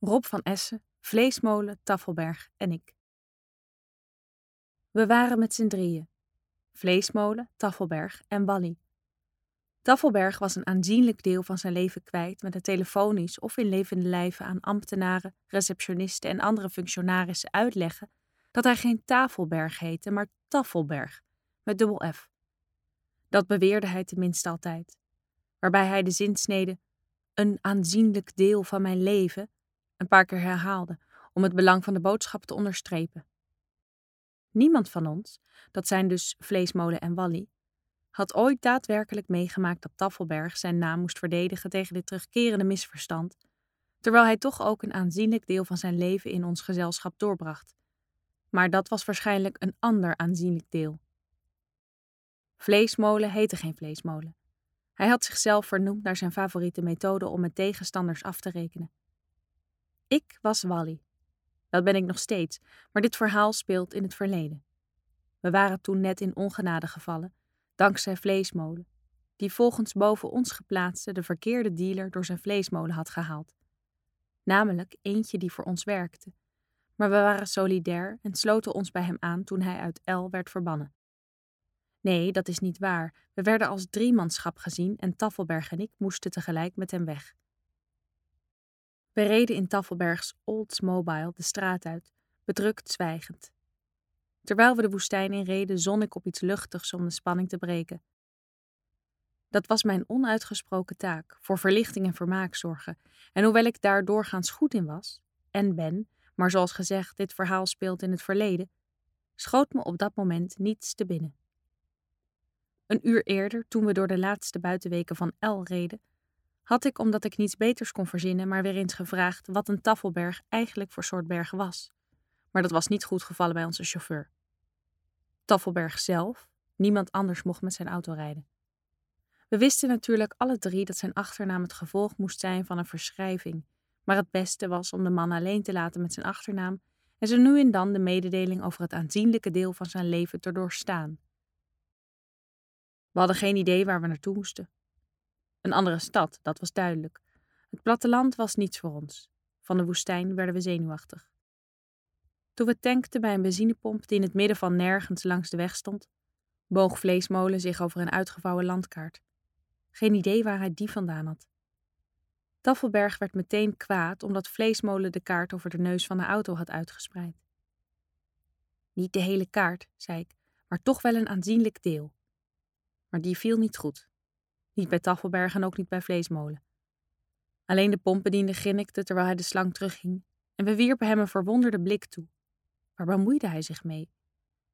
Rob van Essen, Vleesmolen, Taffelberg en ik. We waren met z'n drieën. Vleesmolen, Taffelberg en Wally. Taffelberg was een aanzienlijk deel van zijn leven kwijt met het telefonisch of in levende lijven aan ambtenaren, receptionisten en andere functionarissen uitleggen dat hij geen Tafelberg heette, maar Taffelberg, met dubbel F. Dat beweerde hij tenminste altijd, waarbij hij de zinsnede een aanzienlijk deel van mijn leven een paar keer herhaalde om het belang van de boodschap te onderstrepen. Niemand van ons, dat zijn dus Vleesmolen en Wally, had ooit daadwerkelijk meegemaakt dat Taffelberg zijn naam moest verdedigen tegen dit terugkerende misverstand, terwijl hij toch ook een aanzienlijk deel van zijn leven in ons gezelschap doorbracht. Maar dat was waarschijnlijk een ander aanzienlijk deel. Vleesmolen heette geen vleesmolen. Hij had zichzelf vernoemd naar zijn favoriete methode om met tegenstanders af te rekenen. Ik was Wally. Dat ben ik nog steeds, maar dit verhaal speelt in het verleden. We waren toen net in ongenade gevallen, dankzij Vleesmolen, die volgens boven ons geplaatste de verkeerde dealer door zijn vleesmolen had gehaald. Namelijk eentje die voor ons werkte. Maar we waren solidair en sloten ons bij hem aan toen hij uit L werd verbannen. Nee, dat is niet waar. We werden als driemanschap gezien en Taffelberg en ik moesten tegelijk met hem weg. We reden in Taffelbergs Oldsmobile de straat uit, bedrukt zwijgend. Terwijl we de woestijn inreden, zon ik op iets luchtigs om de spanning te breken. Dat was mijn onuitgesproken taak, voor verlichting en vermaak zorgen. En hoewel ik daar doorgaans goed in was, en ben, maar zoals gezegd, dit verhaal speelt in het verleden, schoot me op dat moment niets te binnen. Een uur eerder, toen we door de laatste buitenweken van L reden, had ik, omdat ik niets beters kon verzinnen, maar weer eens gevraagd wat een taffelberg eigenlijk voor soort berg was. Maar dat was niet goed gevallen bij onze chauffeur. Taffelberg zelf, niemand anders mocht met zijn auto rijden. We wisten natuurlijk alle drie dat zijn achternaam het gevolg moest zijn van een verschrijving, maar het beste was om de man alleen te laten met zijn achternaam en zo nu en dan de mededeling over het aanzienlijke deel van zijn leven te doorstaan. We hadden geen idee waar we naartoe moesten. Een andere stad, dat was duidelijk. Het platteland was niets voor ons. Van de woestijn werden we zenuwachtig. Toen we tankten bij een benzinepomp die in het midden van nergens langs de weg stond, boog Vleesmolen zich over een uitgevouwen landkaart. Geen idee waar hij die vandaan had. Taffelberg werd meteen kwaad omdat Vleesmolen de kaart over de neus van de auto had uitgespreid. Niet de hele kaart, zei ik, maar toch wel een aanzienlijk deel. Maar die viel niet goed. Niet bij Taffelberg en ook niet bij Vleesmolen. Alleen de pompbediende grinnikte terwijl hij de slang terugging en we wierpen hem een verwonderde blik toe. Waar bemoeide hij zich mee?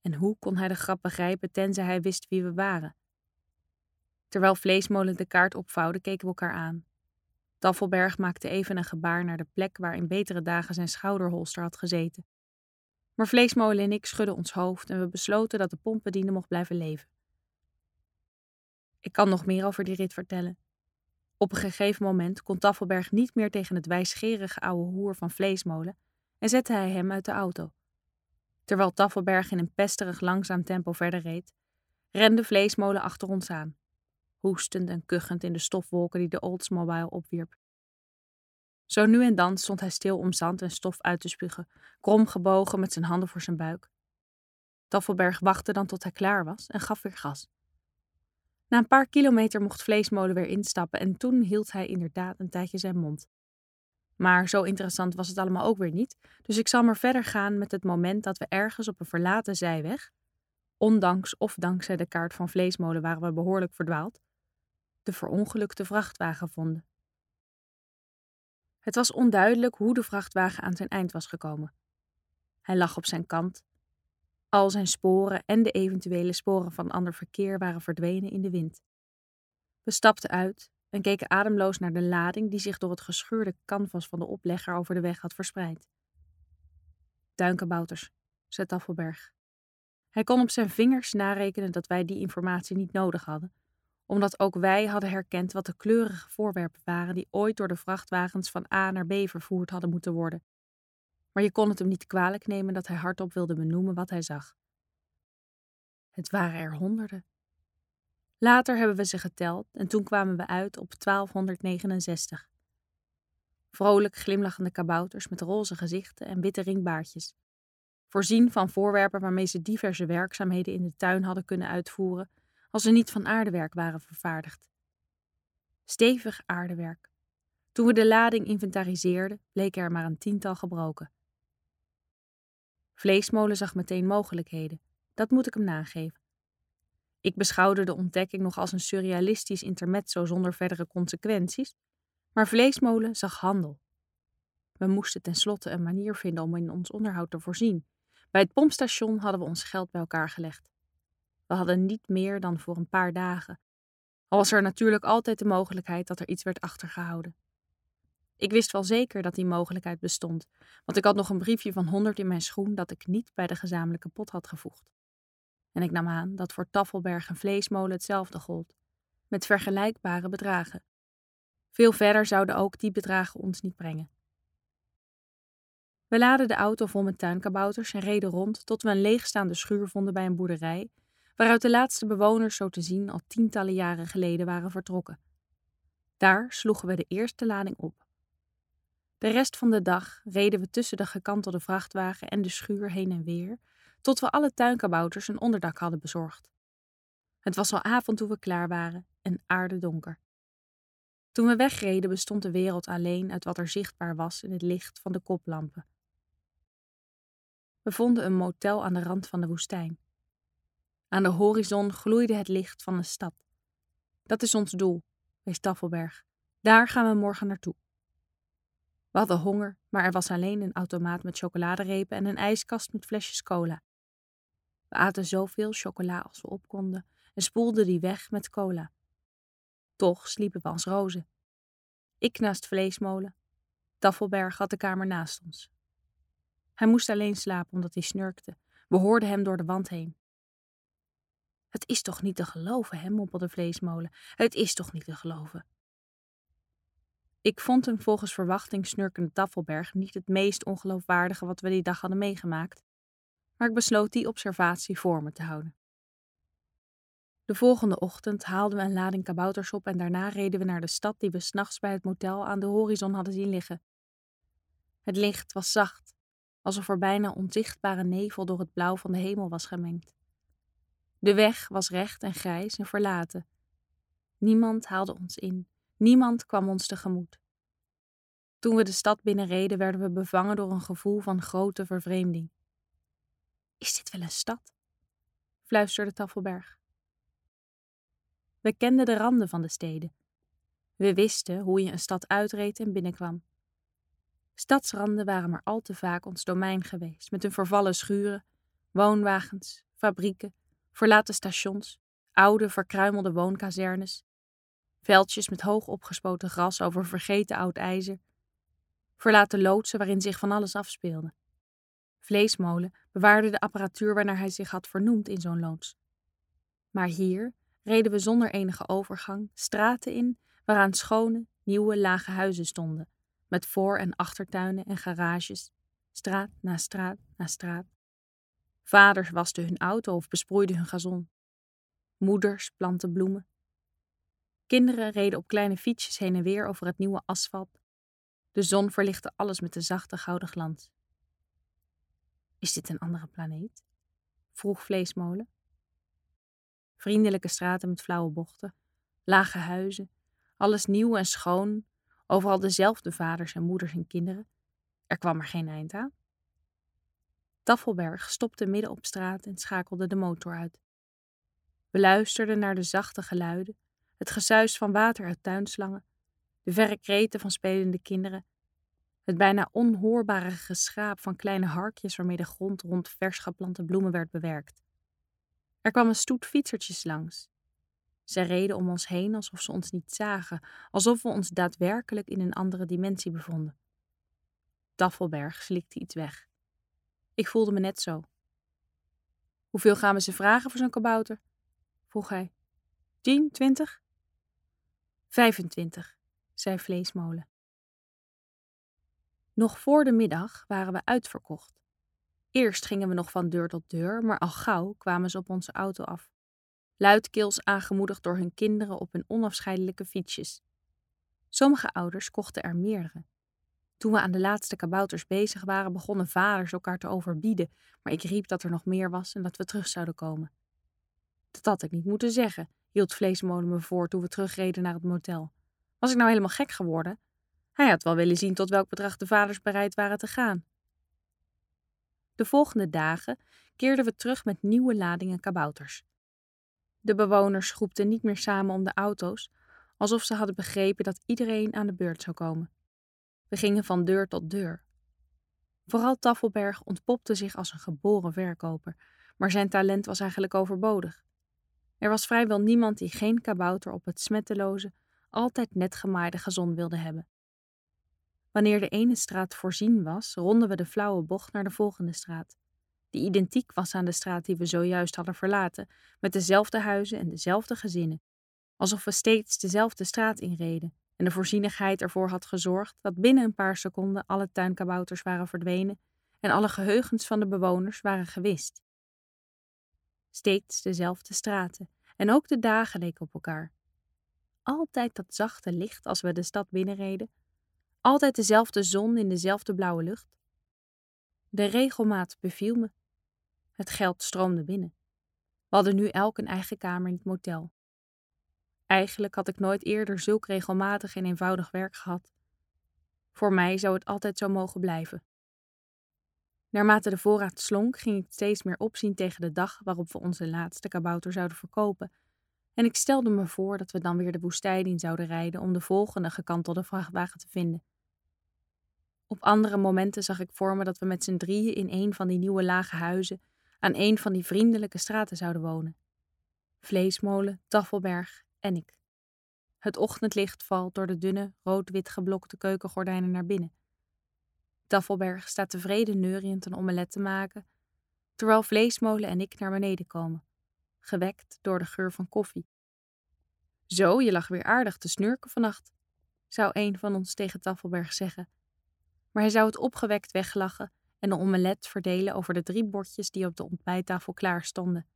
En hoe kon hij de grap begrijpen tenzij hij wist wie we waren? Terwijl Vleesmolen de kaart opvouwde, keken we elkaar aan. Taffelberg maakte even een gebaar naar de plek waar in betere dagen zijn schouderholster had gezeten. Maar Vleesmolen en ik schudden ons hoofd en we besloten dat de pompbediende mocht blijven leven. Ik kan nog meer over die rit vertellen. Op een gegeven moment kon Taffelberg niet meer tegen het wijsgerige oude hoer van Vleesmolen en zette hij hem uit de auto. Terwijl Taffelberg in een pesterig langzaam tempo verder reed, rende Vleesmolen achter ons aan, hoestend en kuchend in de stofwolken die de Oldsmobile opwierp. Zo nu en dan stond hij stil om zand en stof uit te spugen, krom gebogen met zijn handen voor zijn buik. Taffelberg wachtte dan tot hij klaar was en gaf weer gas. Na een paar kilometer mocht Vleesmolen weer instappen en toen hield hij inderdaad een tijdje zijn mond. Maar zo interessant was het allemaal ook weer niet, dus ik zal maar verder gaan met het moment dat we ergens op een verlaten zijweg, ondanks of dankzij de kaart van Vleesmolen waren we behoorlijk verdwaald, de verongelukte vrachtwagen vonden. Het was onduidelijk hoe de vrachtwagen aan zijn eind was gekomen. Hij lag op zijn kant, al zijn sporen en de eventuele sporen van ander verkeer waren verdwenen in de wind. We stapten uit en keken ademloos naar de lading die zich door het gescheurde canvas van de oplegger over de weg had verspreid. Duinkenbouters, zei Taffelberg. Hij kon op zijn vingers narekenen dat wij die informatie niet nodig hadden, omdat ook wij hadden herkend wat de kleurige voorwerpen waren die ooit door de vrachtwagens van A naar B vervoerd hadden moeten worden maar je kon het hem niet kwalijk nemen dat hij hardop wilde benoemen wat hij zag. Het waren er honderden. Later hebben we ze geteld en toen kwamen we uit op 1269. Vrolijk glimlachende kabouters met roze gezichten en witte ringbaardjes. Voorzien van voorwerpen waarmee ze diverse werkzaamheden in de tuin hadden kunnen uitvoeren, als ze niet van aardewerk waren vervaardigd. Stevig aardewerk. Toen we de lading inventariseerden, bleken er maar een tiental gebroken. Vleesmolen zag meteen mogelijkheden, dat moet ik hem nageven. Ik beschouwde de ontdekking nog als een surrealistisch intermezzo zonder verdere consequenties, maar Vleesmolen zag handel. We moesten tenslotte een manier vinden om in ons onderhoud te voorzien. Bij het pompstation hadden we ons geld bij elkaar gelegd. We hadden niet meer dan voor een paar dagen, al was er natuurlijk altijd de mogelijkheid dat er iets werd achtergehouden. Ik wist wel zeker dat die mogelijkheid bestond, want ik had nog een briefje van honderd in mijn schoen dat ik niet bij de gezamenlijke pot had gevoegd. En ik nam aan dat voor Taffelberg en Vleesmolen hetzelfde gold, met vergelijkbare bedragen. Veel verder zouden ook die bedragen ons niet brengen. We laden de auto vol met tuinkabouters en reden rond tot we een leegstaande schuur vonden bij een boerderij, waaruit de laatste bewoners zo te zien al tientallen jaren geleden waren vertrokken. Daar sloegen we de eerste lading op. De rest van de dag reden we tussen de gekantelde vrachtwagen en de schuur heen en weer, tot we alle tuinkabouters een onderdak hadden bezorgd. Het was al avond toen we klaar waren en aardedonker. Toen we wegreden bestond de wereld alleen uit wat er zichtbaar was in het licht van de koplampen. We vonden een motel aan de rand van de woestijn. Aan de horizon gloeide het licht van een stad. Dat is ons doel, wees Taffelberg. Daar gaan we morgen naartoe. We hadden honger, maar er was alleen een automaat met chocoladerepen en een ijskast met flesjes cola. We aten zoveel chocola als we op konden en spoelden die weg met cola. Toch sliepen we als rozen. Ik naast vleesmolen. Taffelberg had de kamer naast ons. Hij moest alleen slapen omdat hij snurkte. We hoorden hem door de wand heen. Het is toch niet te geloven, hè, mompelde Vleesmolen. Het is toch niet te geloven. Ik vond hem volgens verwachting snurkende Taffelberg niet het meest ongeloofwaardige wat we die dag hadden meegemaakt, maar ik besloot die observatie voor me te houden. De volgende ochtend haalden we een lading kabouters op en daarna reden we naar de stad die we s'nachts bij het motel aan de horizon hadden zien liggen. Het licht was zacht, alsof er bijna onzichtbare nevel door het blauw van de hemel was gemengd. De weg was recht en grijs en verlaten. Niemand haalde ons in, niemand kwam ons tegemoet. Toen we de stad binnenreden, werden we bevangen door een gevoel van grote vervreemding. Is dit wel een stad? fluisterde Taffelberg. We kenden de randen van de steden. We wisten hoe je een stad uitreed en binnenkwam. Stadsranden waren maar al te vaak ons domein geweest, met hun vervallen schuren, woonwagens, fabrieken, verlaten stations, oude verkruimelde woonkazernes, veldjes met hoog opgespoten gras over vergeten oud ijzer, verlaten loodsen waarin zich van alles afspeelde. Vleesmolen bewaarde de apparatuur waarnaar hij zich had vernoemd in zo'n loods. Maar hier reden we zonder enige overgang straten in waaraan schone, nieuwe, lage huizen stonden, met voor- en achtertuinen en garages, straat na straat na straat. Vaders wasten hun auto of besproeiden hun gazon. Moeders planten bloemen. Kinderen reden op kleine fietsjes heen en weer over het nieuwe asfalt. De zon verlichtte alles met de zachte gouden glans. Is dit een andere planeet? vroeg Vleesmolen. Vriendelijke straten met flauwe bochten, lage huizen, alles nieuw en schoon, overal dezelfde vaders en moeders en kinderen. Er kwam er geen eind aan. Taffelberg stopte midden op straat en schakelde de motor uit. We luisterden naar de zachte geluiden, het gesuis van water uit tuinslangen, de verre kreten van spelende kinderen, het bijna onhoorbare geschraap van kleine harkjes waarmee de grond rond vers geplante bloemen werd bewerkt. Er kwam een stoet fietsertjes langs. Zij reden om ons heen alsof ze ons niet zagen, alsof we ons daadwerkelijk in een andere dimensie bevonden. Taffelberg slikte iets weg. Ik voelde me net zo. Hoeveel gaan we ze vragen voor zo'n kabouter? vroeg hij. Tien, twintig? Vijfentwintig, zei Vleesmolen. Nog voor de middag waren we uitverkocht. Eerst gingen we nog van deur tot deur, maar al gauw kwamen ze op onze auto af. Luidkeels aangemoedigd door hun kinderen op hun onafscheidelijke fietsjes. Sommige ouders kochten er meerdere. Toen we aan de laatste kabouters bezig waren, begonnen vaders elkaar te overbieden, maar ik riep dat er nog meer was en dat we terug zouden komen. Dat had ik niet moeten zeggen, hield Vleesmolen me voor toen we terugreden naar het motel. Was ik nou helemaal gek geworden? Hij had wel willen zien tot welk bedrag de vaders bereid waren te gaan. De volgende dagen keerden we terug met nieuwe ladingen kabouters. De bewoners groepten niet meer samen om de auto's, alsof ze hadden begrepen dat iedereen aan de beurt zou komen. We gingen van deur tot deur. Vooral Taffelberg ontpopte zich als een geboren verkoper, maar zijn talent was eigenlijk overbodig. Er was vrijwel niemand die geen kabouter op het smetteloze, altijd net gemaaide gazon wilde hebben. Wanneer de ene straat voorzien was, ronden we de flauwe bocht naar de volgende straat, die identiek was aan de straat die we zojuist hadden verlaten, met dezelfde huizen en dezelfde gezinnen, alsof we steeds dezelfde straat inreden en de voorzienigheid ervoor had gezorgd dat binnen een paar seconden alle tuinkabouters waren verdwenen en alle geheugens van de bewoners waren gewist. Steeds dezelfde straten en ook de dagen leken op elkaar. Altijd dat zachte licht als we de stad binnenreden, altijd dezelfde zon in dezelfde blauwe lucht. De regelmaat beviel me. Het geld stroomde binnen. We hadden nu elk een eigen kamer in het motel. Eigenlijk had ik nooit eerder zulk regelmatig en eenvoudig werk gehad. Voor mij zou het altijd zo mogen blijven. Naarmate de voorraad slonk, ging ik steeds meer opzien tegen de dag waarop we onze laatste kabouter zouden verkopen. En ik stelde me voor dat we dan weer de woestijn in zouden rijden om de volgende gekantelde vrachtwagen te vinden. Op andere momenten zag ik voor me dat we met z'n drieën in een van die nieuwe lage huizen aan een van die vriendelijke straten zouden wonen. Vleesmolen, Taffelberg en ik. Het ochtendlicht valt door de dunne, rood-wit geblokte keukengordijnen naar binnen. Taffelberg staat tevreden neuriënd een omelet te maken, terwijl Vleesmolen en ik naar beneden komen, gewekt door de geur van koffie. Zo, je lag weer aardig te snurken vannacht, zou een van ons tegen Taffelberg zeggen. Maar hij zou het opgewekt weglachen en de omelet verdelen over de drie bordjes die op de ontbijttafel klaar stonden.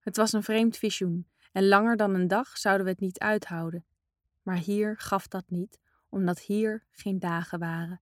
Het was een vreemd visioen en langer dan een dag zouden we het niet uithouden. Maar hier gaf dat niet, omdat hier geen dagen waren.